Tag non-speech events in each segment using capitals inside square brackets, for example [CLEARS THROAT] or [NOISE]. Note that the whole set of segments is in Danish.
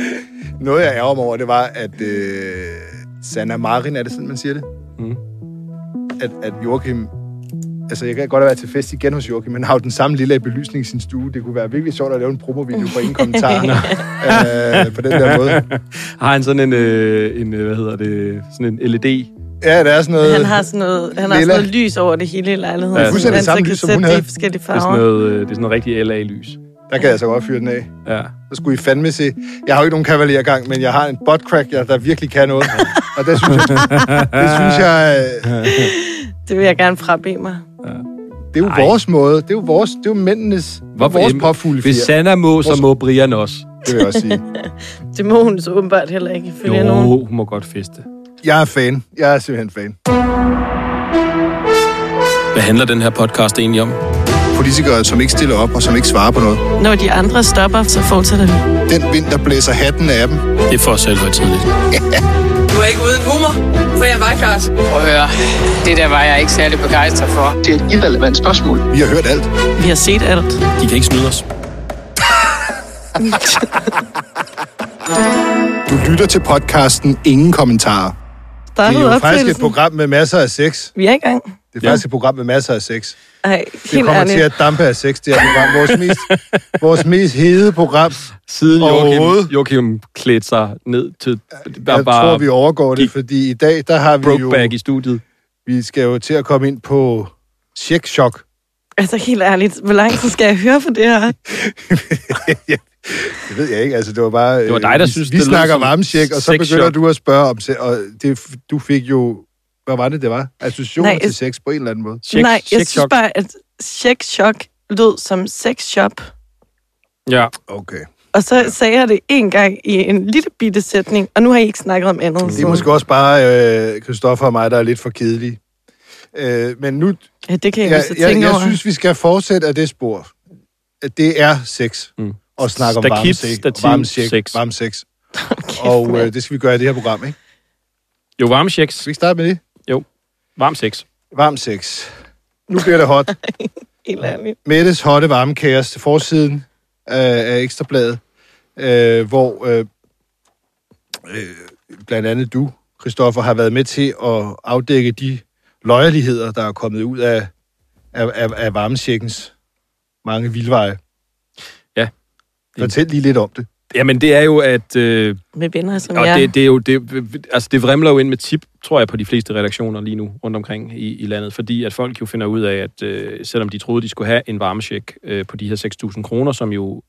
[LAUGHS] Noget, jeg ærger mig over, det var, at øh, Sanna Marin, er det sådan, man siger det? Mm. At, at Joachim... Altså, jeg kan godt have været til fest igen hos Joachim, men har jo den samme lille belysning i sin stue. Det kunne være virkelig sjovt at lave en promovideo på ingen kommentar [LAUGHS] øh, på den der måde. [LAUGHS] Har han sådan en, øh, en øh, hvad hedder det, sådan en LED? Ja, det er sådan noget... Han har sådan noget, han har sådan noget lys over det hele i lejligheden. Ja, så fuldstændig han så samme kan lys, som sætte hun det havde. Det er sådan farver. noget, øh, det er sådan noget rigtig LA-lys. Der kan jeg altså godt fyre den af. Ja. Så skulle I fandme se... Jeg har jo ikke nogen kavalergang, men jeg har en buttcrack, jeg, der virkelig kan noget. Og det synes jeg... Det synes jeg... øh, Det vil jeg gerne frabede mig. Det er jo Ej. vores måde. Det er jo vores... Det er jo mændenes... Det er Hvorfor- vores påfugle Hvis Sanna må, så må Brian også. Det vil jeg også sige. [LAUGHS] Det må hun så åbenbart heller ikke, Jo, ifølge nogen. hun må godt feste. Jeg er fan. Jeg er simpelthen fan. Hvad handler den her podcast egentlig om? Politikere, som ikke stiller op og som ikke svarer på noget. Når de andre stopper, så fortsætter vi. Den vind, der blæser hatten af dem. Det er for selv tidligt. Du er ikke uden humor, for jeg var klart. Prøv at høre, det der var jeg ikke særlig begejstret for. Det er et irrelevant spørgsmål. Vi har hørt alt. Vi har set alt. De kan ikke snyde os. [LAUGHS] Du lytter til podcasten Ingen Kommentarer. Det er jo faktisk et program med masser af sex. Vi er i gang. Det er faktisk et program med masser af sex. Ej, Det kommer til ærligt. at dampe af sex, det her program. Vores mest, [LAUGHS] vores mest hede program. Siden. Joachim, Joachim klædte sig ned til der Jeg bare tror, vi overgår det, fordi i dag, der har vi jo... Brokeback i studiet. Vi skal jo til at komme ind på check-shock. Altså helt ærligt, hvor lang tid skal jeg høre for det her? [LAUGHS] Det ved jeg ikke, altså det var bare... Det var dig, der vi, synes, Vi det snakker varmesjek, og så begynder du at spørge om... Og det, du fik jo... Hvad var det, det var? Association Nej, til sex på en eller anden måde. Check, Nej, jeg check synes chok. bare, at check shock lød som sex shop. Ja. Okay. Og så sagde jeg det en gang i en lille bitte sætning, og nu har I ikke snakket om andet. Det er måske også bare øh, Christoffer og mig, der er lidt for kedelige. Øh, men nu... Ja, det kan jeg, Jeg, jeg, jeg over. synes, vi skal fortsætte af det spor. At det er sex. Mm. Og snakke om varme sex. Varme sex. sex. Varme sex. [LAUGHS] Og øh, det skal vi gøre i det her program, ikke? Jo, varme checks. Skal vi starte med det? Varm sex. Varm sex. Nu bliver det hot. [LAUGHS] Mettes hotte varme til forsiden af, af Ekstrabladet, øh, hvor øh, øh, blandt andet du, Christoffer, har været med til at afdække de løjerligheder, der er kommet ud af, af, af, af varmesjekkens mange vildveje. Ja. Fortæl lige lidt om det. Jamen, det er jo, at... Øh, Med venner som og jeg. det, det er jo... Det, altså, det vrimler jo ind med tip, tror jeg, på de fleste redaktioner lige nu rundt omkring i, i landet, fordi at folk jo finder ud af, at øh, selvom de troede, de skulle have en varmecheck øh, på de her 6.000 kroner, som jo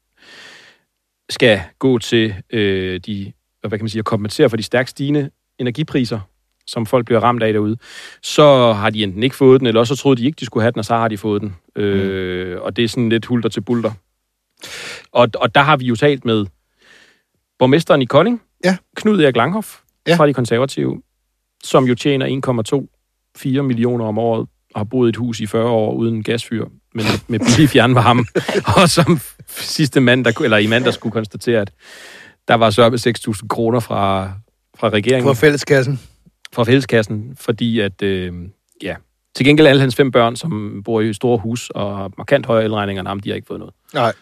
skal gå til øh, de, hvad kan man sige, at kompensere for de stærkt stigende energipriser, som folk bliver ramt af derude, så har de enten ikke fået den, eller også så troede de ikke, de skulle have den, og så har de fået den. Øh, og det er sådan lidt hulter til bulter. Og, og der har vi jo talt med borgmesteren i Kolding, Ja. Knud Erik Langhoff, Ja. fra de konservative, som jo tjener 1,24 millioner om året, og har boet i et hus i 40 år uden gasfyr, men med, med billig fjernvarme, [LAUGHS] og som sidste mandag, eller i mandag skulle konstatere, at der var med 6.000 kroner fra, fra regeringen På fælleskassen. fra fælleskassen, fordi at, øh, ja, til gengæld alle hans fem børn, som bor i store hus og har markant højere elregninger, jamen, de har ikke fået noget. Nej.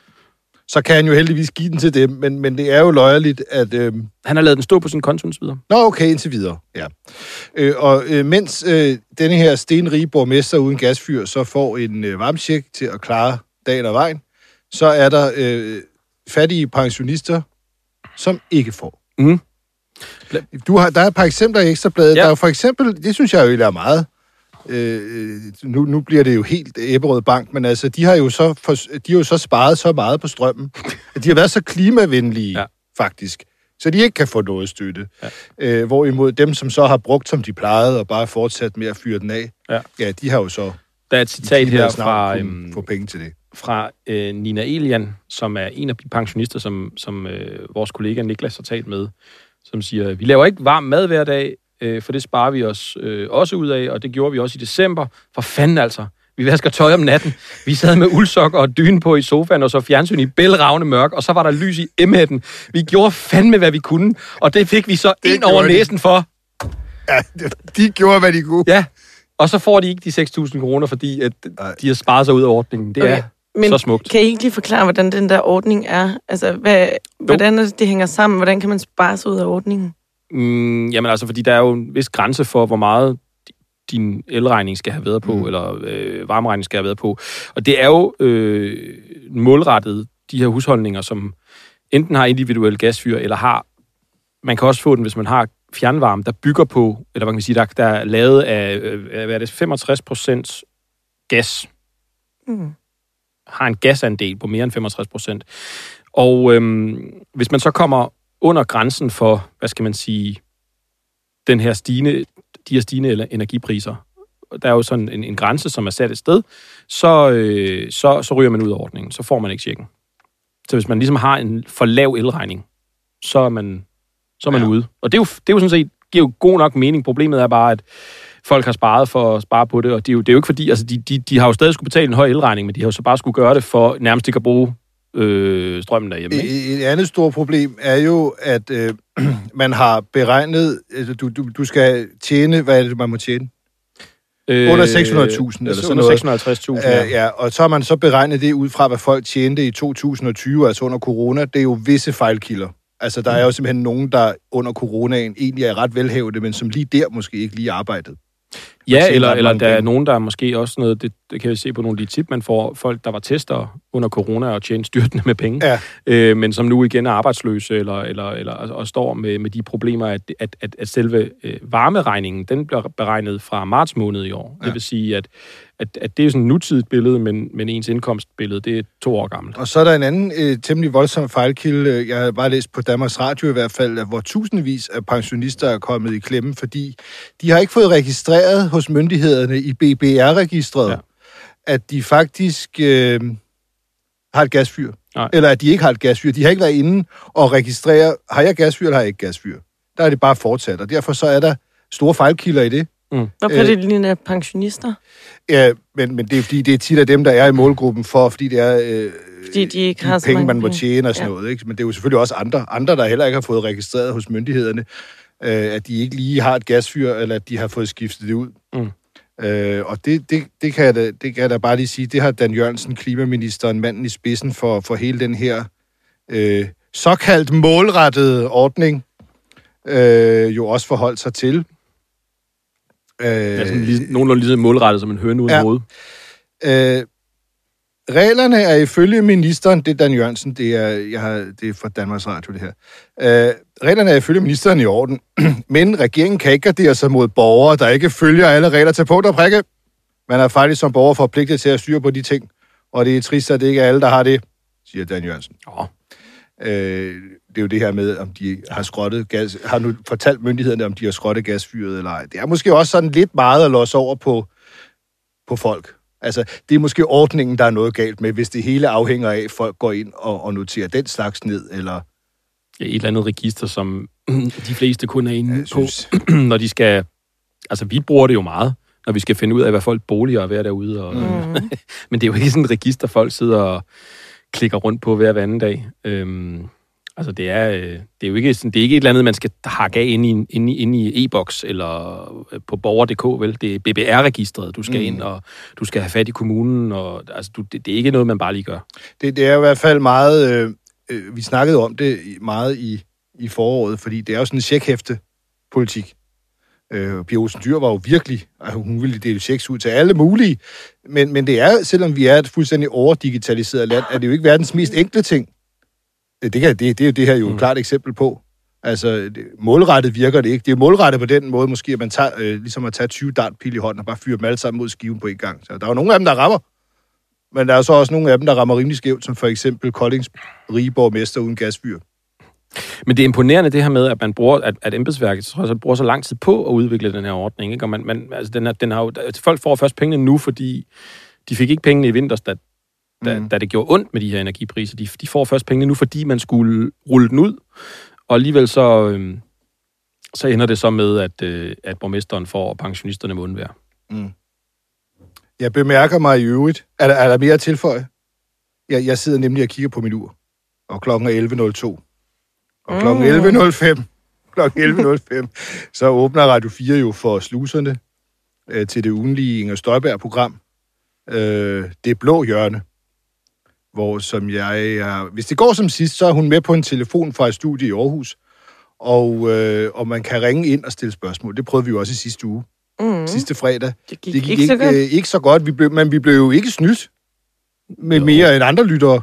Så kan han jo heldigvis give den til dem, men, men det er jo løjerligt, at... Øh, Han har lavet den stå på sin konto indtil videre. Nå, okay, indtil videre. Ja. Øh, og øh, mens øh, denne her stenrige borgmester uden gasfyr så får en øh, varmtjek til at klare dagen og vejen, så er der øh, fattige pensionister, som ikke får. Mhm. Du har, der er et par eksempler i Ekstrabladet. Ja. Der er for eksempel, det synes jeg jo egentlig er meget, øh, nu, nu bliver det jo helt Ebberød Bank, men altså, de har jo så, for, de har jo så sparet så meget på strømmen, at de har været så klimavenlige, ja. Faktisk, så de ikke kan få noget støtte. Ja. Øh, hvorimod dem, som så har brugt, som de plejede, og bare fortsat med at fyre den af, Ja. ja de har jo så Der er et citat her fra, øhm, få penge til det. fra øh, Nina Elian, som er en af de pensionister, som, som øh, vores kollega Niklas har talt med, som siger, vi laver ikke varm mad hver dag, øh, for det sparer vi os øh, også ud af, og det gjorde vi også i december. For fanden altså. Vi vasker tøj om natten. Vi sad med uldsokker og dyne på i sofaen, og så fjernsyn i bælragende mørk, og så var der lys i emhætten. Vi gjorde fandme, hvad vi kunne, og det fik vi så Det ind over de. næsen for. Ja, de gjorde, hvad de kunne. Ja, og så får de ikke de 6.000 kroner, fordi at de har sparet sig ud af ordningen. Det er Okay. Men så smukt. kan I ikke lige forklare, hvordan den der ordning er? Altså, hvad, hvordan er det, det hænger sammen? Hvordan kan man spare sig ud af ordningen? Mm, jamen altså, fordi der er jo en vis grænse for, hvor meget din elregning skal have været på, mm. eller øh, varmeregning skal have været på. Og det er jo øh, målrettet de her husholdninger, som enten har individuel gasfyr, eller har, man kan også få den, hvis man har fjernvarme, der bygger på, eller hvad kan man sige, der, der er lavet af, øh, hvad er det, 65 procent gas. Mm. Har en gasandel på mere end 65 procent. Og øhm, hvis man så kommer under grænsen for, hvad skal man sige, den her stigende, de her stigende energipriser, der er jo sådan en, en grænse, som er sat et sted, så, øh, så, så ryger man ud af ordningen. Så får man ikke tjekken. Så hvis man ligesom har en for lav elregning, så er man, så er man ja. ude. Og det er, jo, det er jo sådan set, giver jo god nok mening. Problemet er bare, at folk har sparet for at spare på det, og det er jo, det er jo ikke fordi, altså de, de, de har jo stadig skulle betale en høj elregning, men de har jo så bare skulle gøre det for nærmest ikke at bruge øh, strømmen derhjemme. Ikke? Et, et andet stort problem er jo, at øh, [CLEARS THROAT] man har beregnet, altså, du, du, du skal tjene, hvad er det, man må tjene? Øh, Under 600.000 eller sådan noget. Under 650.000, ja. Ja, og så har man så beregnet det ud fra, hvad folk tjente i 2020, altså under corona. Det er jo visse fejlkilder. Altså, der er jo simpelthen nogen, der under coronaen egentlig er ret velhævende, men som lige der måske ikke lige arbejdet. Ja, eller, eller der er nogen, der er måske også noget, det, det kan vi se på nogle af de tip, man får, folk, der var tester under corona og tjente styrtende med penge, Ja. øh, men som nu igen er arbejdsløse, eller, eller, eller og, og står med, med de problemer, at, at, at, at selve øh, varmeregningen, den bliver beregnet fra marts måned i år. Ja. Det vil sige, at, at, at det er sådan et nutidigt billede, men, men ens indkomstbillede, det er to år gammelt. Og så er der en anden øh, temmelig voldsom fejlkilde, jeg har bare læst på Danmarks Radio i hvert fald, hvor tusindvis af pensionister er kommet i klemme, fordi de har ikke fået registreret hos myndighederne i BBR-registret, ja. At de faktisk øh, har et gasfyr. Nej. Eller at de ikke har et gasfyr. De har ikke været inde og registrere, har jeg gasfyr eller har jeg ikke gasfyr. Der er det bare fortsat, og derfor så er der store fejlkilder i det. Hvorfor er det lige af pensionister? Ja, men, men det er fordi, det er tit af dem, der er i målgruppen for, fordi det er øh, Fordi de ikke har de så penge, mange man må penge. tjene og sådan ja. noget. Ikke? Men det er jo selvfølgelig også andre, andre, der heller ikke har fået registreret hos myndighederne, øh, at de ikke lige har et gasfyr, eller at de har fået skiftet det ud. Mm. Øh, og det, det, det, kan jeg da, det kan jeg da bare lige sige, det har Dan Jørgensen, klimaministeren, manden i spidsen for, for hele den her øh, såkaldt målrettede ordning, øh, jo også forholdt sig til. Øh, Det er sådan lige, nogenlunde lige målrettet som en høne uden ja. hoved. Øh, reglerne er ifølge ministeren, det er Dan Jørgensen, det er, jeg har, det er fra Danmarks Radio, det her. Øh, reglerne er ifølge ministeren i orden, [CLEARS THROAT] men regeringen kan ikke gardere sig mod borgere, der ikke følger alle regler til punkt og prikke. Man er faktisk som borger forpligtet til at styre på de ting, og det er trist, at det ikke er alle, der har det, siger Dan Jørgensen. Åh, Øh, det er jo det her med, om de har skrottet gas, har nu fortalt myndighederne, om de har skrottet gasfyret eller ej. Det er måske også sådan lidt meget at losse over på, på folk. Altså, det er måske ordningen, der er noget galt med, hvis det hele afhænger af, at folk går ind og, og noterer den slags ned, eller... ja, et eller andet register, som [CLEARS THROAT] de fleste kun er inde Jeg på, synes, [CLEARS THROAT] når de skal... Altså, vi bruger det jo meget, når vi skal finde ud af, hvad folk boliger er ved derude. Og, Mm. [LAUGHS] Men det er jo ikke sådan et register, folk sidder og klikker rundt på hver anden dag. Øhm, altså, det er, øh, det er jo ikke, sådan, det er ikke et eller andet, man skal hakke af inde i, inde i, inde i e-boks eller øh, på borger.dk, vel? Det er BBR-registret, du skal Mm. ind, og du skal have fat i kommunen, og altså, du, det, det er ikke noget, man bare lige gør. det, det er i hvert fald meget... Øh, øh, vi snakkede om det meget i, i foråret, fordi det er jo sådan en checkhæfte politik. Øh, Pia Olsen Dyr var jo virkelig, altså hun ville dele checks ud til alle mulige, men, men det er, selvom vi er et fuldstændig overdigitaliseret land, er det jo ikke verdens mest enkle ting. Øh, Det, kan, det, det er jo det her jo et Mm. klart eksempel på. Altså, det, målrettet virker det ikke. Det er målrettet på den måde, måske, at man tager, øh, ligesom at tage 20 dartpil i hånden og bare fyre dem alle sammen mod skiven på en gang. Så der er jo nogle af dem, der rammer. Men der er så også nogle af dem, der rammer rimelig skævt, som for eksempel Koldings rige borgmester uden gasfyr. Men det er imponerende det her med, at man bruger, at, at embedsværket trods alt bruger så lang tid på at udvikle den her ordning. Ikke? Og man, man, altså den er, den har jo, altså folk får først pengene nu, fordi de fik ikke pengene i vinters, da, da, Mm. mm. da det gjorde ondt med de her energipriser. De, de får først pengene nu, fordi man skulle rulle den ud. Og alligevel så, øhm, så ender det så med, at, øh, at borgmesteren får og pensionisterne må undvære. Mm. Jeg bemærker mig i øvrigt. Er der, er der mere at tilføje? Jeg, jeg sidder nemlig og kigger på mit ur. Og klokken er 11.02. Og klokken Mm. 11.05. [LAUGHS] Klokken 11.05. Så åbner Radio 4 jo for sluserne øh, til det ugenlige Inger Støjberg-program. Øh, det blå hjørne. Hvor som jeg er... Hvis det går som sidst, så er hun med på en telefon fra et studie i Aarhus, og, øh, og man kan ringe ind og stille spørgsmål. Det prøvede vi jo også i sidste uge, Mm. sidste fredag. Det gik, Det gik ikke, så godt. Øh, ikke så godt, vi blev, men vi blev jo ikke snydt med Jo. mere end andre lyttere,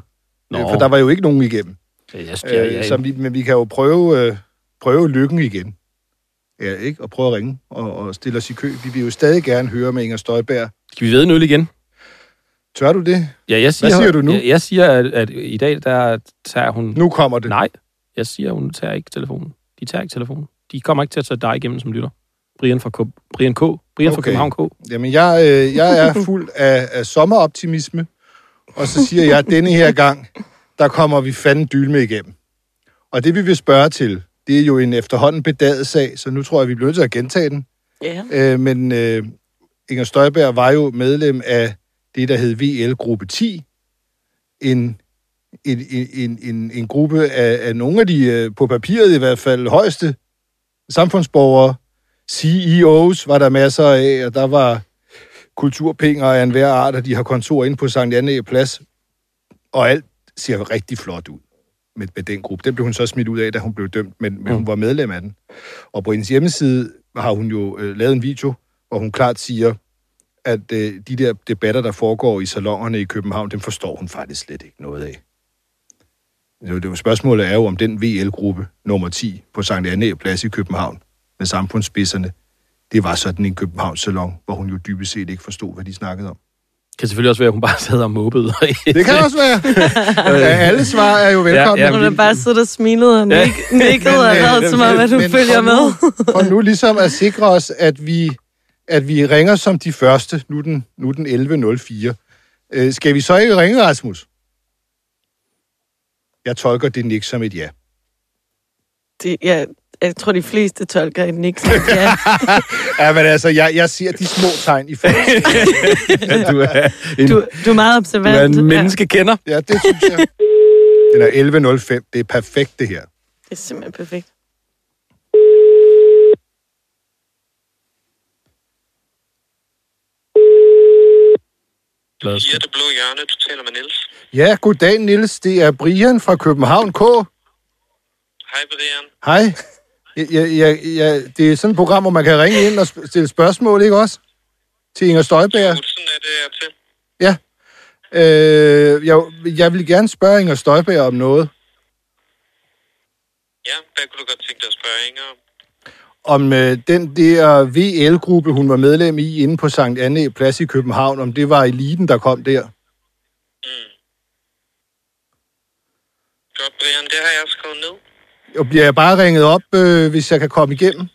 Nå. øh, for der var jo ikke nogen igennem. Jeg, Ja, ja, ja. Så vi, men vi kan jo prøve, øh, prøve lykken igen. Ja, ikke? Og prøve at ringe og, og stille os i kø. Vi vil jo stadig gerne høre med Inger Støjberg. Skal vi ved en øl igen? Tør du det? Ja, jeg siger, siger du nu? Jeg, jeg siger, at, at i dag, der tager hun... Nu kommer det. Nej, jeg siger, hun tager ikke telefonen. De tager ikke telefonen. De kommer ikke til at tage dig igennem som lytter. Brian fra, K. Brian K. Brian fra Okay. København K. Jamen, jeg, øh, jeg er fuld af, af sommeroptimisme, og så siger jeg, at denne her gang, der kommer vi fanden dyl med igennem. Og det, vi vil spørge til, det er jo en efterhånden bedaget sag, så nu tror jeg, vi bliver nødt til at gentage den. Ja. Øh, men øh, Inger Støjberg var jo medlem af det, der hed VL-gruppe 10. En, en, en, en, en gruppe af, af nogle af de, øh, på papiret i hvert fald, højeste samfundsborgere. CEOs var der masser af, og der var kulturpenge af enhver art, og de har kontor inde på Sankt Anne Plads. Og alt ser rigtig flot ud med, med den gruppe. Den blev hun så smidt ud af, da hun blev dømt, men, men hun var medlem af den. Og på hendes hjemmeside har hun jo øh, lavet en video, hvor hun klart siger, at øh, de der debatter, der foregår i salongerne i København, dem forstår hun faktisk slet ikke noget af. Det er jo- det jo spørgsmålet er jo, om den VL-gruppe nummer 10 på Sankt Anne Plads i København med samfundsspidserne, det var sådan en Københavns salon, hvor hun jo dybest set ikke forstod, hvad de snakkede om. Kan selvfølgelig også være, at hun bare sad og mobbede. [LAUGHS] Det kan også være. ja, alle svar er jo velkomne. Ja, Hun har bare siddet og smilet og nik- nikket og øh, lavet som om, at hun men følger for med. Nu, for nu ligesom at sikre os, at vi, at vi ringer som de første, nu den, nu den 11.04. Øh, skal vi så ikke ringe, Rasmus? Jeg tolker det nik som et ja. Det, ja, jeg tror, de fleste tolker et nik som et ja. [LAUGHS] Ja, men altså, jeg, jeg ser de små tegn i forhold. du, er en, Du, du er meget du observant. er en menneskekender. Ja, det synes jeg. Den er 11.05. Det er perfekt, det her. Ja, det er simpelthen perfekt. Glad. Via det blå hjørne, du taler med Niels. Ja, goddag, Nils. Det er Brian fra København K. Hej Brian. Hej. Ja, ja, ja, ja, det er sådan et program, hvor man kan ringe ind og stille spørgsmål, ikke også? Til Inger Støjberg. Jo, sådan er det er til. Ja. Øh, jeg, jeg vil gerne spørge Inger Støjberg om noget. Ja, hvad kunne du godt tænke dig at spørge Inger om? Om øh, den der VL-gruppe, hun var medlem i inde på Sankt Anne Plads i København, om det var eliten, der kom der. Mm. Godt, Brian, det har jeg skrevet ned. Og bliver jeg bare ringet op, øh, hvis jeg kan komme igennem?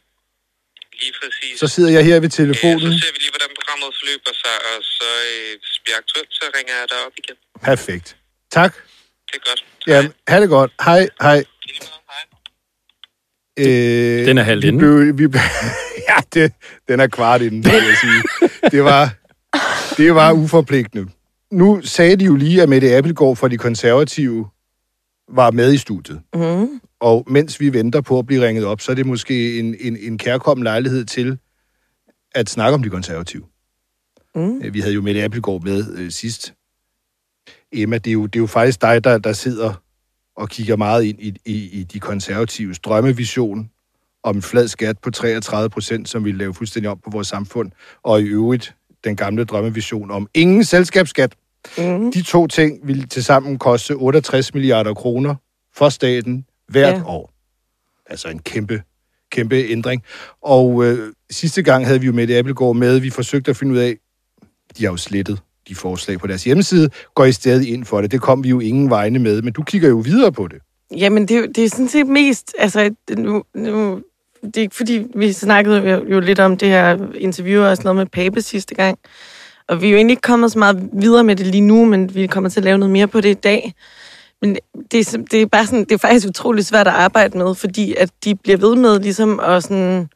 Lige præcis. Så sidder jeg her ved Øh, telefonen. så ser vi lige, hvordan programmet forløber sig, og så øh, hvis aktuelt, så ringer jeg dig op igen. Perfekt. Tak. Det er godt. Ja, ha' det godt. Hej, hej. Øh, Den er halvt vi inde. blev, vi blev, [LAUGHS] ja, det, den er kvart inden, vil jeg sige. Det var, det var uforpligtende. Nu sagde de jo lige, at Mette Appelgaard fra de konservative var med i studiet. Mm. Og mens vi venter på at blive ringet op, så er det måske en, en, en kærkommen lejlighed til at snakke om de konservative. Mm. Vi havde jo Mette Appelgaard med øh, sidst. Emma, det er, jo, det er jo faktisk dig, der, der sidder og kigger meget ind i, i, i de konservatives drømmevision om en flad skat på 33 procent, som vi lave fuldstændig om på vores samfund, og i øvrigt den gamle drømmevision om ingen selskabsskat. Mm. De to ting vil tilsammen koste 68 milliarder kroner for staten hvert Ja. ja. år. Altså en kæmpe, kæmpe ændring. Og øh, sidste gang havde vi jo Mette Appelgaard med. Vi forsøgte at finde ud af, de har jo slettet de forslag på deres hjemmeside. Går I stedet ind for det? Det kom vi jo ingen vegne med, men du kigger jo videre på det. Jamen, det, det er sådan set mest... Altså, nu, nu, det er ikke fordi, vi snakkede jo, jo lidt om det her interview og sådan noget med Pape sidste gang. Og vi er jo egentlig ikke kommet så meget videre med det lige nu, men vi kommer til at lave noget mere på det i dag. Men det er, det er bare sådan, det er faktisk utrolig svært at arbejde med, fordi at de bliver ved med ligesom at sådan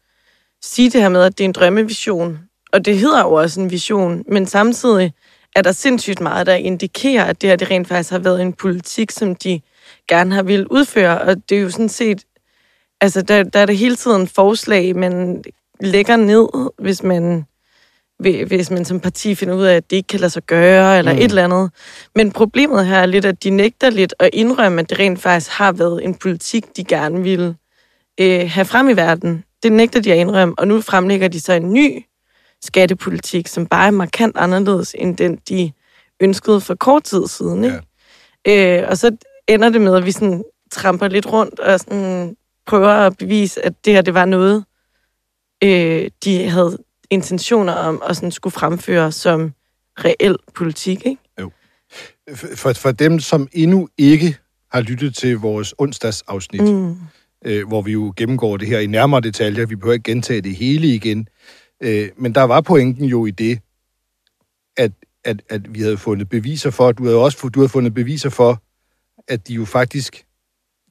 sige det her med, at det er en drømmevision. Og det hedder jo også en vision, men samtidig er der sindssygt meget, der indikerer, at det her det rent faktisk har været en politik, som de gerne har ville udføre. Og det er jo sådan set, altså der, der er det hele tiden forslag, man lægger ned, hvis man hvi- hvis man som parti finder ud af, at det ikke kan lade sig gøre, eller mm. et eller andet. Men problemet her er lidt, at de nægter lidt at indrømme, at det rent faktisk har været en politik, de gerne ville øh, have frem i verden. Det nægter de at indrømme, og nu fremlægger de så en ny skattepolitik, som bare er markant anderledes end den, de ønskede for kort tid siden. Ikke? Ja. Øh, og så ender det med, at vi sådan tramper lidt rundt og sådan prøver at bevise, at det her det var noget, øh, de havde intentioner om at sådan skulle fremføre som reel politik. Ikke? For, for dem, som endnu ikke har lyttet til vores onsdagsafsnit. Mm. øh, hvor vi jo gennemgår det her i nærmere detaljer, vi behøver ikke gentage det hele igen, øh, men der var pointen jo i det, at, at, at vi havde fundet beviser for, du havde også du havde fundet beviser for, at de jo faktisk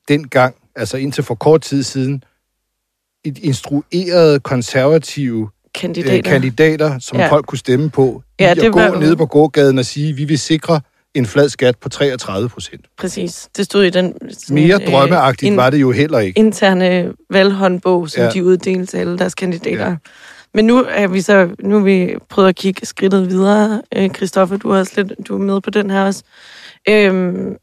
dengang, altså indtil for kort tid siden, et instruerede konservative Kandidater. øh, kandidater, som ja. Folk kunne stemme på, Ja, det at gå var nede på gågaden og sige, vi vil sikre en flad skat på 33 procent. Præcis. Det stod i den sådan, Mere drømmeagtigt in- var det jo heller ikke. interne valghåndbog, som ja. de uddelte til alle deres kandidater. Ja. Men nu er vi så nu vi prøvet at kigge skridtet videre. Øh, Christoffer, du er også lidt du er med på den her også. Øhm,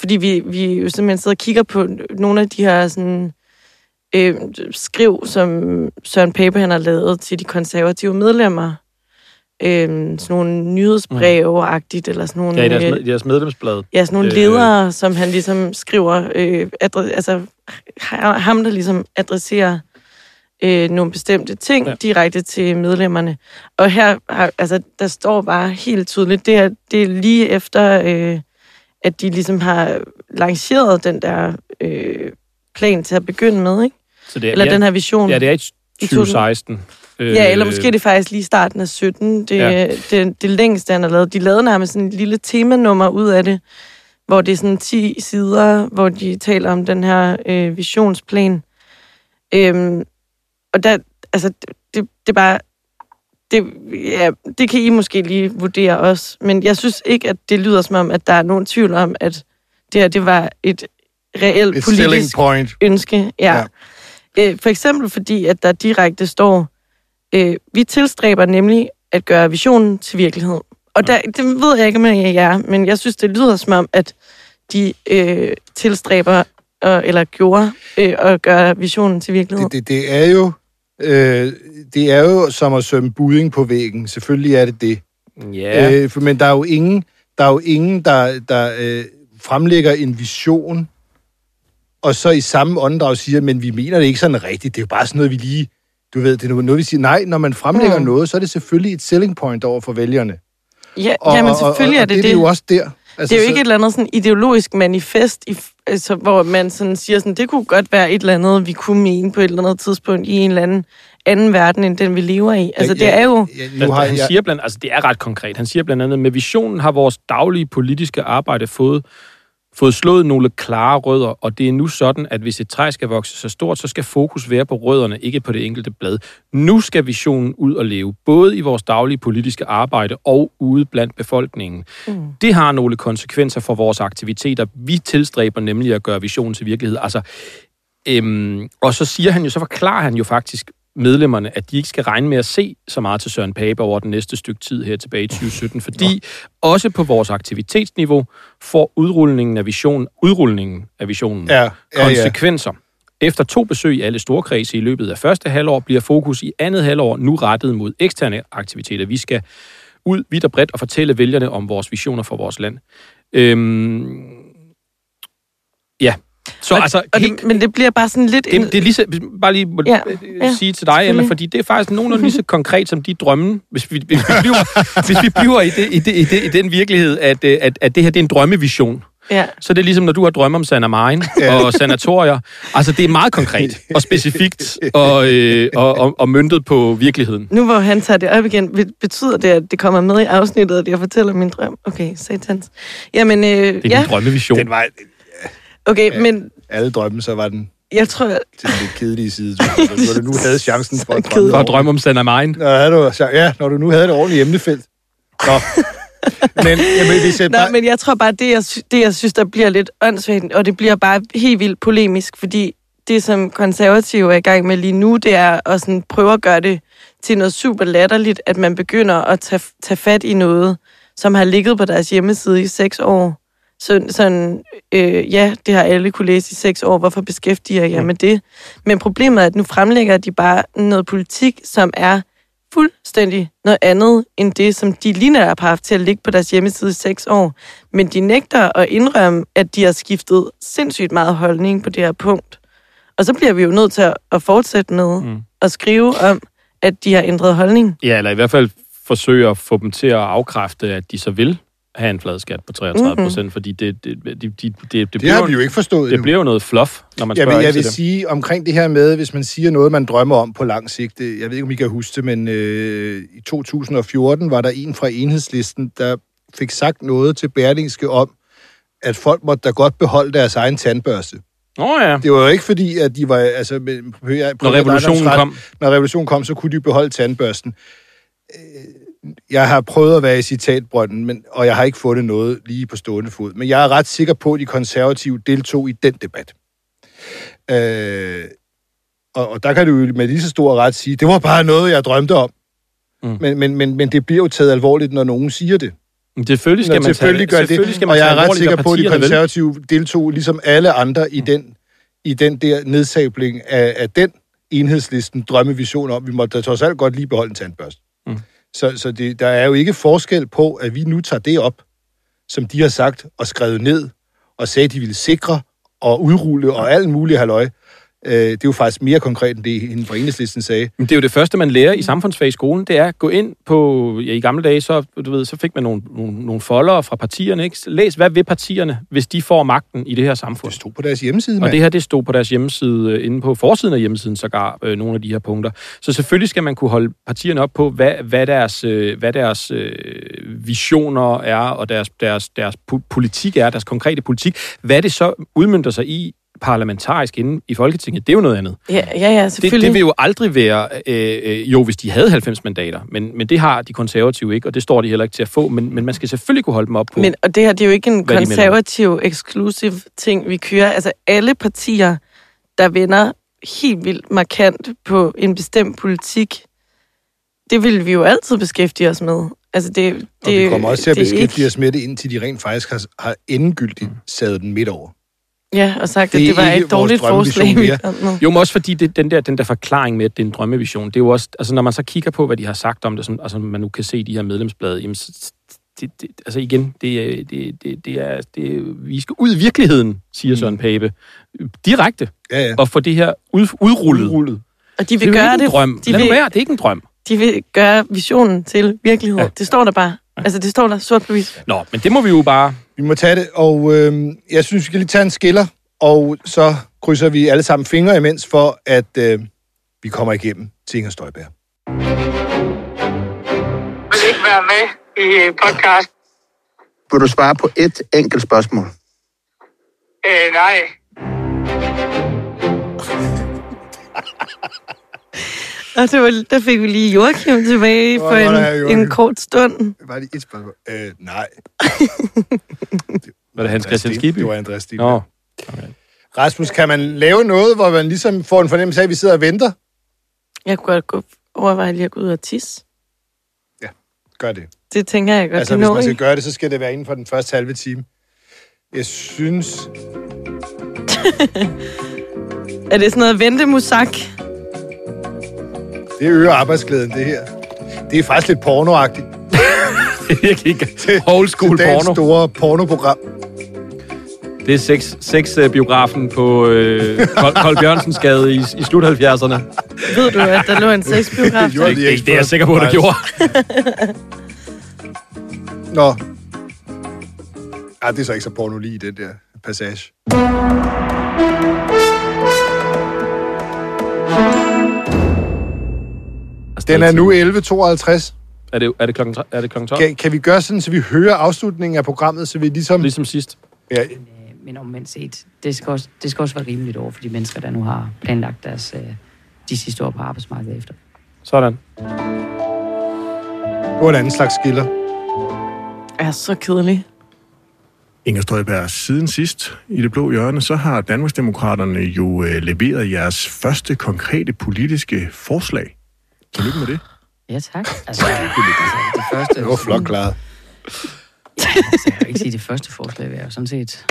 fordi vi, vi jo simpelthen sidder og kigger på nogle af de her sådan, øh, skriv, som Søren Pape han har lavet til de konservative medlemmer. Øh, sådan nogle nyhedsbreve-agtigt, eller sådan nogle... Ja, i deres, øh, med, deres medlemsblad. Ja, sådan nogle Øh. øh, ledere, som han ligesom skriver, øh, adre, altså ha- ham, der ligesom adresserer øh, nogle bestemte ting Ja. direkte til medlemmerne. Og her, har, altså, der står bare helt tydeligt, det er, det er lige efter, øh, at de ligesom har lanceret den der øh, plan til at begynde med, ikke? Så det er, Eller ja, den her vision. Ja, det er i I 2016. Ja, eller måske er det faktisk lige starten af 17. Det, Ja. ja. det, det længste, han har lavet. De lavede nærmest sådan et lille temanummer ud af det, hvor det er sådan 10 sider, hvor de taler om den her øh, visionsplan. Øhm, og der, altså, det, det, er bare... Det, ja, det kan I måske lige vurdere også, men jeg synes ikke, at det lyder som om, at der er nogen tvivl om, at det her, det var et reelt Et politisk point. ønske. Ja. ja. Øh, for eksempel fordi, at der direkte står, øh, vi tilstræber nemlig at gøre visionen til virkelighed. Og der, det ved jeg ikke, om jeg er, men jeg synes, det lyder som om, at de øh, tilstræber, øh, eller gjorde, øh, at gøre visionen til virkelighed. Det, det, det er jo øh, det er jo som at sømme budding på væggen. Selvfølgelig er det det. Ja, Øh, for- men der er jo ingen, der, er jo ingen, der, der øh, fremlægger en vision, og så i samme åndedrag siger, men vi mener det ikke sådan rigtigt. Det er jo bare sådan noget, vi lige... Du ved, det er noget, vi siger, nej, når man fremlægger Mm. noget, så er det selvfølgelig et selling point over for vælgerne. Ja, jamen selvfølgelig og, er det det. det. er jo også der. Altså, Det er jo så- ikke et eller andet sådan ideologisk manifest, i, altså, hvor man sådan siger, sådan, det kunne godt være et eller andet, vi kunne mene på et eller andet tidspunkt i en eller anden anden verden, end den vi lever i. Altså, det er jo... Ja, Nu nu har han siger blandt, altså det er ret konkret. Han siger blandt andet, med visionen har vores daglige politiske arbejde fået, fået slået nogle klare rødder, og det er nu sådan, at hvis et træ skal vokse så stort, så skal fokus være på rødderne, ikke på det enkelte blad. Nu skal visionen ud og leve, både i vores daglige politiske arbejde og ude blandt befolkningen. Mm. Det har nogle konsekvenser for vores aktiviteter. Vi tilstræber nemlig at gøre visionen til virkelighed. Altså, Øhm, og så siger han jo, så forklarer han jo faktisk medlemmerne, at de ikke skal regne med at se så meget til Søren Pape over den næste stykke tid her tilbage i 2017, fordi også på vores aktivitetsniveau får udrulningen af visionen, udrulningen af visionen ja, ja, ja. konsekvenser. Efter to besøg i alle storkredse i løbet af første halvår, bliver fokus i andet halvår nu rettet mod eksterne aktiviteter. Vi skal ud vidt og bredt og fortælle vælgerne om vores visioner for vores land. Øhm, så og, altså... og helt- det, men det bliver bare sådan lidt... det, det er lige så, bare lige må, Ja, ja, ja, sige til dig, Emma, fordi det er faktisk nogenlunde lige så [LAUGHS] konkret som de drømme, hvis vi, hvis vi bliver, hvis vi bliver i, det, i, det, i, det, i den virkelighed, at, øh, at, at det her det er en drømmevision. Ja. Så det er ligesom, når du har drømme om Sanna Marin og sanatorier. Altså, det er meget konkret og specifikt og, øh, og, og, og myntet på virkeligheden. Nu hvor han tager det op igen, be- betyder det, at det kommer med i afsnittet, at jeg fortæller min drøm? Okay, satans. Jamen, øh, Det er ja, din drømmevision. Den var okay, men alle drømme, så var den jeg tror, til den lidt kedelige side. Når du nu [LAUGHS] havde chancen for at drømme. For at drømme om Sanna Marin. Nå, havde du, ja, når du nu havde det ordentlige emnefelt. Nå. Men, jamen, hvis jeg Nå, bare, men jeg tror bare, det jeg, det, jeg synes, der bliver lidt åndssvagt, og det bliver bare helt vildt polemisk, fordi det, som konservative er i gang med lige nu, det er at sådan prøve at gøre det til noget super latterligt, at man begynder at tage, tage fat i noget, som har ligget på deres hjemmeside i seks år. Så, sådan, øh, ja, det har alle kunne læse i seks år. Hvorfor beskæftiger jeg med det? Men problemet er, at nu fremlægger de bare noget politik, som er fuldstændig noget andet, end det, som de lige har haft til at ligge på deres hjemmeside i seks år. Men de nægter at indrømme, at de har skiftet sindssygt meget holdning på det her punkt. Og så bliver vi jo nødt til at- at fortsætte med mm. at skrive om, at de har ændret holdning. Ja, eller i hvert fald forsøge at få dem til at afkræfte, at de så vil have en flad skat på 33 procent, mm-hmm. fordi det, det, det, det, det, det, Det bliver har vi jo ikke forstået det endnu. bliver jo noget fluff, når man Jeg spørger jeg vil det. sige omkring det her med, hvis man siger noget, man drømmer om på lang sigt. det- Jeg ved ikke, om I kan huske det, men øh, i 2014 var der en fra enhedslisten, der fik sagt noget til Berlingske om, at folk måtte da godt beholde deres egen tandbørste. Nå ja, Det var jo ikke fordi, at de var... Altså, med- når revolutionen ret- kom. Når revolutionen kom, så kunne de beholde tandbørsten. Øh, Jeg har prøvet at være i citatbrønden, men, og jeg har ikke fundet noget lige på stående fod. Men jeg er ret sikker på, at de konservative deltog i den debat. Øh, og, og der kan du jo med lige så stor ret sige, det var bare noget, jeg drømte om. Mm. Mm. Men, men, men, men det bliver jo taget alvorligt, når nogen siger det. Men Selvfølgelig skal Nå, man selvfølgelig tage, gør selvfølgelig det, skal man og jeg er ret sikker på, at de konservative deltog, ligesom alle andre, i den, i den der nedsabling af, af den enhedslisten drømmevision om, vi måtte da trods alt godt lige beholde en tandbørste. Mm. Så, så det, der er jo ikke forskel på, at vi nu tager det op, som de har sagt og skrevet ned, og sagde, at de ville sikre og udrulle og alt muligt halløj. Øh, det er jo faktisk mere konkret, end det hende fra enhedslisten sagde. Men det er jo det første, man lærer i samfundsfag i skolen, det er at gå ind på, ja, i gamle dage, så, du ved, så fik man nogle, nogle, nogle foldere fra partierne, ikke? Læs, hvad vil partierne, hvis de får magten i det her samfund? Det stod på deres hjemmeside, Og mand. det her, det stod på deres hjemmeside, øh, inde på forsiden af hjemmesiden sågar, øh, nogle af de her punkter. Så selvfølgelig skal man kunne holde partierne op på, hvad, hvad deres, øh, hvad deres øh, visioner er, og deres, deres, deres politik er, deres konkrete politik. Hvad det så udmyndter sig i parlamentarisk inde i Folketinget, det er jo noget andet. Ja, ja, ja Det, selvfølgelig. det vil jo aldrig være, øh, øh, jo hvis de havde 90 mandater, men, men det har de konservative ikke, og det står de heller ikke til at få, men, men man skal selvfølgelig kunne holde dem op på. Men, og det her, det er jo ikke en konservativ, eksklusiv ting, vi kører. Altså alle partier, der vender helt vildt markant på en bestemt politik, det vil vi jo altid beskæftige os med. Altså det, det, Og vi kommer også til at det beskæftige ikke- os med det, indtil de rent faktisk har, har endegyldigt sadet den midt over. Ja, og sagt, Det at er det var et dårligt forslag. Jo, men også fordi det, den, der, den der forklaring med, at det er en drømmevision, det er jo også, altså når man så kigger på, hvad de har sagt om det, som, altså man nu kan se i de her medlemsblade, jamen, så, det, det, altså igen, det, er- det, det, det er, det, er- vi skal ud i virkeligheden, siger Søren Pape, direkte, Ja, ja. og få det her ud, udrullet. Udrullet. Og de Det vil er jo gøre ikke en det, drøm. de Lad vil, være, det er ikke en drøm. de vil gøre visionen til virkelighed. Ja. Det står der bare. Altså det står der sort på hvidt. Nå, men det må vi jo bare... Vi må tage det, og øh, jeg synes, vi skal lige tage en skiller, og så krydser vi alle sammen fingre imens for, at øh, vi kommer igennem til Inger Støjberg. vil ikke være med i podcast. Vil du svare på et enkelt spørgsmål? Øh, nej. Og det var, der fik vi lige Joachim tilbage for var der, en, en kort stund. Var det et spørgsmål? Øh, nej. Var det Hans Christian Skibby? Det var Andreas Stil. Nå, Rasmus, kan man lave noget, hvor man ligesom får en fornemmelse af, at vi sidder og venter? Jeg kunne godt gå, overveje lige at gå ud og tisse. Gør det. Det tænker jeg godt, Altså, det hvis man skal gøre det, så skal det være inden for den første halve time. Jeg synes... [LAUGHS] Er det sådan noget ventemusak? Det øger arbejdsglæden, det her. Det er faktisk lidt pornoagtigt. det er virkelig ikke old school Til porno. store pornoprogram. Det er sex, sex-biografen på øh, Kold, Kold Bjørnsens gade i, i slut 70'erne. [LAUGHS] Ved du, at der lå en [LAUGHS] sexbiograf? Det, de det, ikke det er jeg sikker på, der gjorde. [LAUGHS] Nå. Ej, det er så ikke så porno lige i den der passage. Den er nu 11.52. Er det, er det klokken, er det klokken 12? Kan, kan vi gøre sådan, så vi hører afslutningen af programmet, så vi ligesom... Ligesom sidst. Ja, Men omvendt set, det skal, også, det skal også være rimeligt over for de mennesker, der nu har planlagt deres, øh, de sidste år på arbejdsmarkedet efter. Sådan. det var en anden slags skiller. er så kedelig. Inger Støjberg, siden sidst i det blå hjørne, så har Danmarksdemokraterne jo øh, leveret jeres første konkrete politiske forslag. Tillykke med det. Ja, tak. [LAUGHS] Altså, altså det første... Det var flot klaret. Altså, jeg vil ikke sige det første forslag, vi har jo sådan set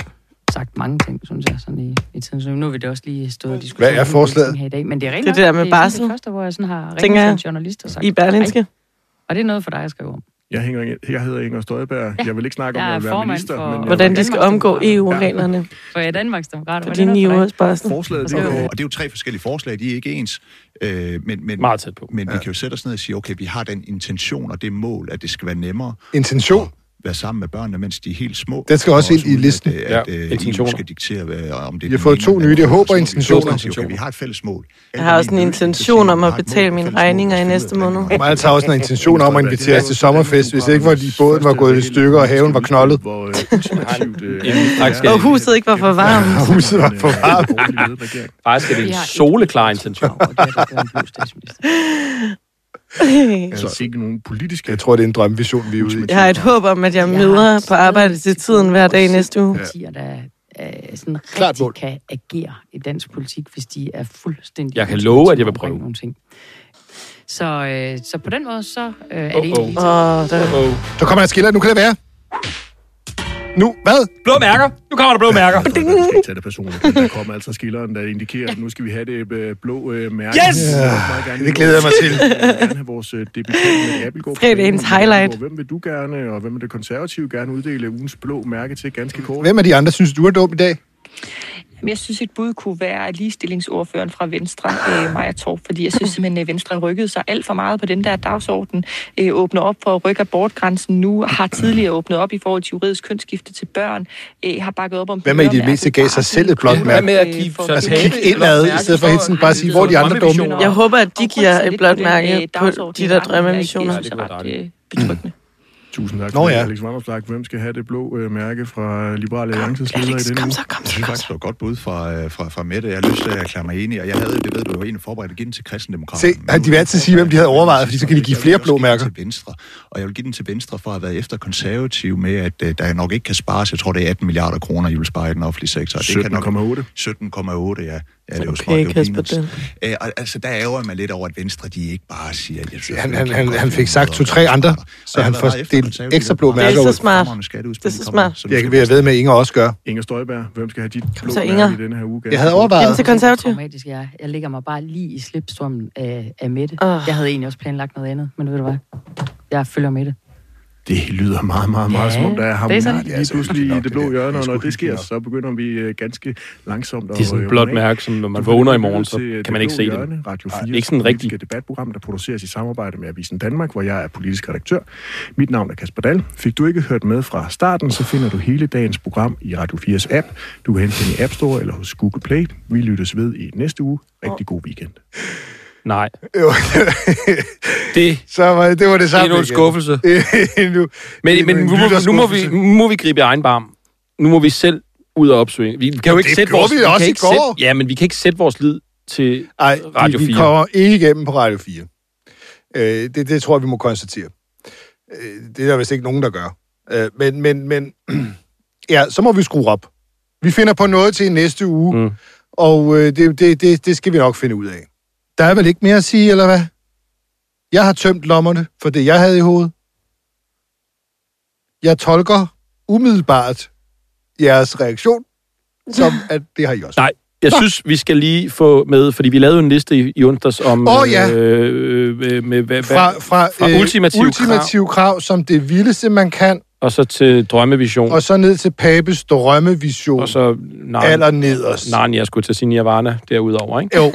sagt mange ting, synes jeg, sådan i, i tiden. Så nu har vi det også lige stået og diskuteret. Hvad er forslaget? Her i dag. Men det er Det rent det der med det er barsel. det første, hvor jeg sådan har ringet jeg. en journalist og sagt, I Berlinske. Og det er noget for dig at skrive om. Jeg, hænger, jeg hedder Inger Støjberg. Ja. Jeg vil ikke snakke om Jeg at være formand minister, for- men... jeg- Hvordan de skal omgå EU-reglerne For jeg er Danmarks Demokrater. de ni barsel. Forslaget, det Og er jo... Og det er jo tre forskellige forslag, de er ikke ens. Øh, men men, Meget tæt på. men vi kan jo sætte os ned og sige, okay, vi har den intention og det mål, at det skal være nemmere Intention. at være sammen med børnene, mens de er helt små. Den skal også Og ind i listen. At, Ja, at, at EU intentioner. skal diktere, hvad, om det er Vi har fået to nye. anden. håber, Så intentioner. Okay, vi har et fælles mål. Jeg har også en intention om at betale mine regninger i næste måned. Mig tager også en intention om at invitere os til sommerfest, hvis ikke var de båden var gået i stykker, og haven var knoldet. Øh, øh, [LAUGHS] Og huset ikke var for varmt. Og huset var for varmt. Faktisk er det en har soleklar intention. [LAUGHS] Det er, statsminister. Altså ikke nogen politiske... Jeg tror, det er en drømmevision, vi er ude i. Jeg har et håb om, at jeg møder på arbejde til tiden hver dag næste uge. Partier, der øh, sådan Klart rigtig mål. kan agere i dansk politik, hvis de er fuldstændig... Jeg kan love, at jeg vil prøve. Nogle ting. Så, øh, så på den måde, så øh, er det Oh, egentlig oh. lige Åh, der... Oh. Så kommer der skiller. Nu kan det være. Nu, hvad? Blå mærker! Nu kommer der blå mærker! Jeg skal ikke [LAUGHS] tage det personligt, der kommer altså skilleren, der indikerer, at nu skal vi have det øh, blå øh, mærke. Yes! Gerne Det glæder jeg mig til. Jeg vil gerne have vores øh, debutant med Abelgaard. Fredagens highlight. Hvem vil du gerne, og hvem vil det konservative gerne uddele ugens blå mærke til ganske kort? Hvem af de andre synes du er dum i dag? Jeg synes, et bud kunne være ligestillingsordføreren fra Venstre, øh, Maja Torp, fordi jeg synes simpelthen, at Venstre rykkede sig alt for meget på den der dagsorden. Øh, åbner op for at rykke abortgrænsen nu, har tidligere åbnet op i forhold til juridisk kønsskifte til børn, øh, har bakket op om... Hvem af I det mindste gav sig selv et blåt Hvad mærke? med at give For- så Altså, Pape kig indad, i stedet for hele tiden bare at sige, hvor er de andre dumme. Jeg håber, at de giver et blåt mærke øh, på de der drømmemissioner. Jeg synes, det er ret øh, betryggende. Tusind tak Nå ja. Alex Vandersblak. Hvem skal have det blå øh, mærke fra Liberale Alliances leder i Alex, denne kom så, kom Jeg så, synes kom faktisk, det var et godt bud fra, øh, fra, fra Mette. Jeg har lyst til at erklære mig enig, og jeg havde, det ved du, jo egentlig forberedt at give den til kristendemokraterne. Se, de vil altid sige, hvem de havde overvejet, fordi så kan de give flere blå mærker. Til Venstre. Og jeg vil give den til Venstre for at have været efter konservativ med, at uh, der nok ikke kan spares, jeg tror det er 18 milliarder kroner, I vil spare i den offentlige sektor. Og det kan nok 17,8. 17,8, ja. Ja, det er jo Okay, smart, det er jo Kasper. Øh, og, altså, der ærger mig lidt over, at Venstre, de ikke bare siger... Jeg synes, Han- han- han- han fik sagt to-tre andre, så han får delt ekstra blå mærker Det er så ud. smart. Det er så smart. Jeg være ved med, at Inger også gør. Inger Støjberg, hvem skal have dit blå så, Inger. i denne her uge? Jeg havde Jamen overvejet. til konservativ. Jeg, jeg lægger mig bare lige i slipstrømmen af, af Mette. Åh. Jeg havde egentlig også planlagt noget andet, men ved du hvad? Jeg følger med det. Det lyder meget, meget, meget Ja, som om, der er det er harmoni sådan. lige pludselig i det blå hjørne, og når det sker, så begynder vi øh, ganske langsomt at Det er sådan et blåt mærke, som når man vågner i morgen, så til kan man ikke se det. Radio 4, ikke sådan rigtig. politiske debatprogram, der produceres i samarbejde med Avisen Danmark, hvor jeg er politisk redaktør. Mit navn er Kasper Dahl. Fik du ikke hørt med fra starten, så finder du hele dagens program i Radio 4's app. Du kan hente den i App Store eller hos Google Play. Vi lyttes ved i næste uge. Rigtig god weekend. Nej. [LAUGHS] Jo, Det så var det, det var det er samme endnu en skuffelse. [LAUGHS] Endnu- Men, endnu men en nu, må, nu, må vi, nu må vi gribe i egen barm. Nu må vi selv ud og opsøge. Vi kan jo ikke det sætte vores, vi kan også i ikke går. Sætte, ja, men vi kan ikke sætte vores lid til Ej, Radio vi, vi 4. kommer ikke igennem på Radio 4. Øh, det, det tror jeg, vi må konstatere. Øh, det er der vist ikke nogen, der gør. Øh, men, men, men [CLEARS THROAT] ja, så må vi skrue op. Vi finder på noget til næste uge, mm. og øh, det, det, det, det skal vi nok finde ud af. Der er vel ikke mere at sige, eller hvad? Jeg har tømt lommerne for det, jeg havde i hovedet. Jeg tolker umiddelbart jeres reaktion, som at det har I også. Nej, jeg synes, vi skal lige få med, fordi vi lavede en liste i, i onsdags om... Åh, ja. øh, med, med, hvad, Fra, fra, fra øh, ultimativ ultimativ krav, som det vildeste, man kan, og så til drømmevision. og så ned til Papes drømmevision, og så Narnia, aller nederst. Narnia skulle til sin Nirvana derudover, ikke? Jo,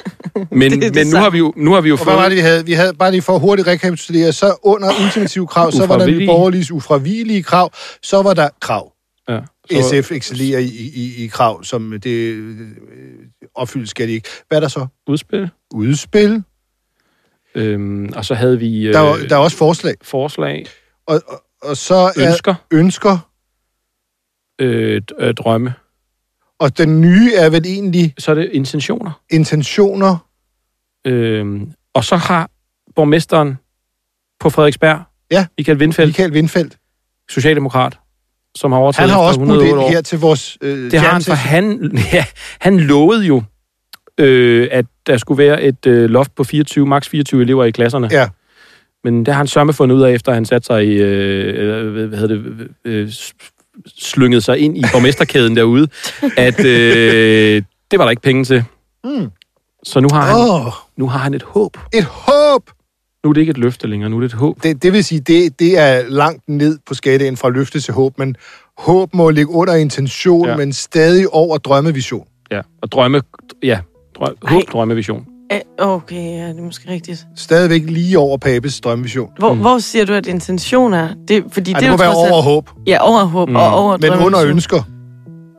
Men, [LAUGHS] Det det men nu har vi jo, nu har vi jo og hvad var fået... det, vi havde? Vi havde bare lige for hurtigt rekapitulere, så under ultimativ krav, så var der nye borgerliges ufravigelige krav, så var der krav. Ja, så, SF excellerer i, i, i krav, som det øh, opfyldt skal de ikke. Hvad er der så? udspil. Udspil. Øhm, og så havde vi øh, Der er, der er også forslag. forslag, Og, og, og så er ønsker, ønsker, øh, øh, drømme. og den nye er vel egentlig Så er det intentioner. intentioner. Øhm, og så har borgmesteren på Frederiksberg, Ja. Michael Windfeldt, Michael Windfeldt. socialdemokrat, som har overtaget Han har også budt 108 ind her til vores... Øh, Det har han, for han, [LAUGHS] ja, han lovede jo, øh, at der skulle være et øh, loft på 24, maks 24 elever i klasserne. Ja. Men det har han sørme fundet ud af, efter han satte sig i, øh, eller, hvad hedder det, øh, s- slyngede sig ind i borgmesterkæden derude, [LAUGHS] at øh, det var der ikke penge til. Mm. Så nu har, han, Åh, nu har han et håb. et håb! Nu er det ikke et løfte længere, nu er det et håb. Det, det vil sige, det, det er langt ned på skalaen fra løfte til håb, men håb må ligge under intention, ja. men stadig over drømmevision. Ja, og drømme, ja, drøm, håb, drømmevision. Okay, ja, det er måske rigtigt. Stadigvæk lige over Papes drømmevision. Hvor, mm. hvor siger du, at intention er? Det, fordi Ej, det, det er må være over håb, Ja, over håb mm. og over men under ønsker.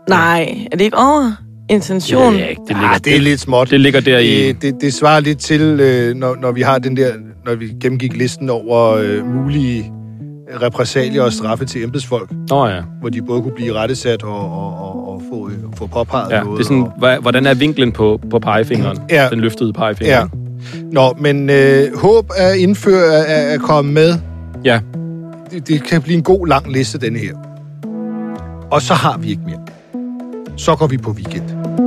Nej, er det ikke over intention? Ja, ikke, det ligger, Ah, det er lidt småt. det ligger der i... Det, det, det svarer lidt til, øh, når, når vi har den der, når vi gennemgik listen over øh, mulige repressalier og straffe til embedsfolk, Nå ja. hvor de både kunne blive rettesat og, og, og, og få, få påpeget ja. noget. Det er sådan, og, hvordan er vinklen på, på pegefingeren? Ja. Den løftede pegefinger. ja. Nå, men øh, håb er indført er, er kommet med. Ja. Det, det kan blive en god lang liste, denne her. Og så har vi ikke mere. Så går vi på weekend.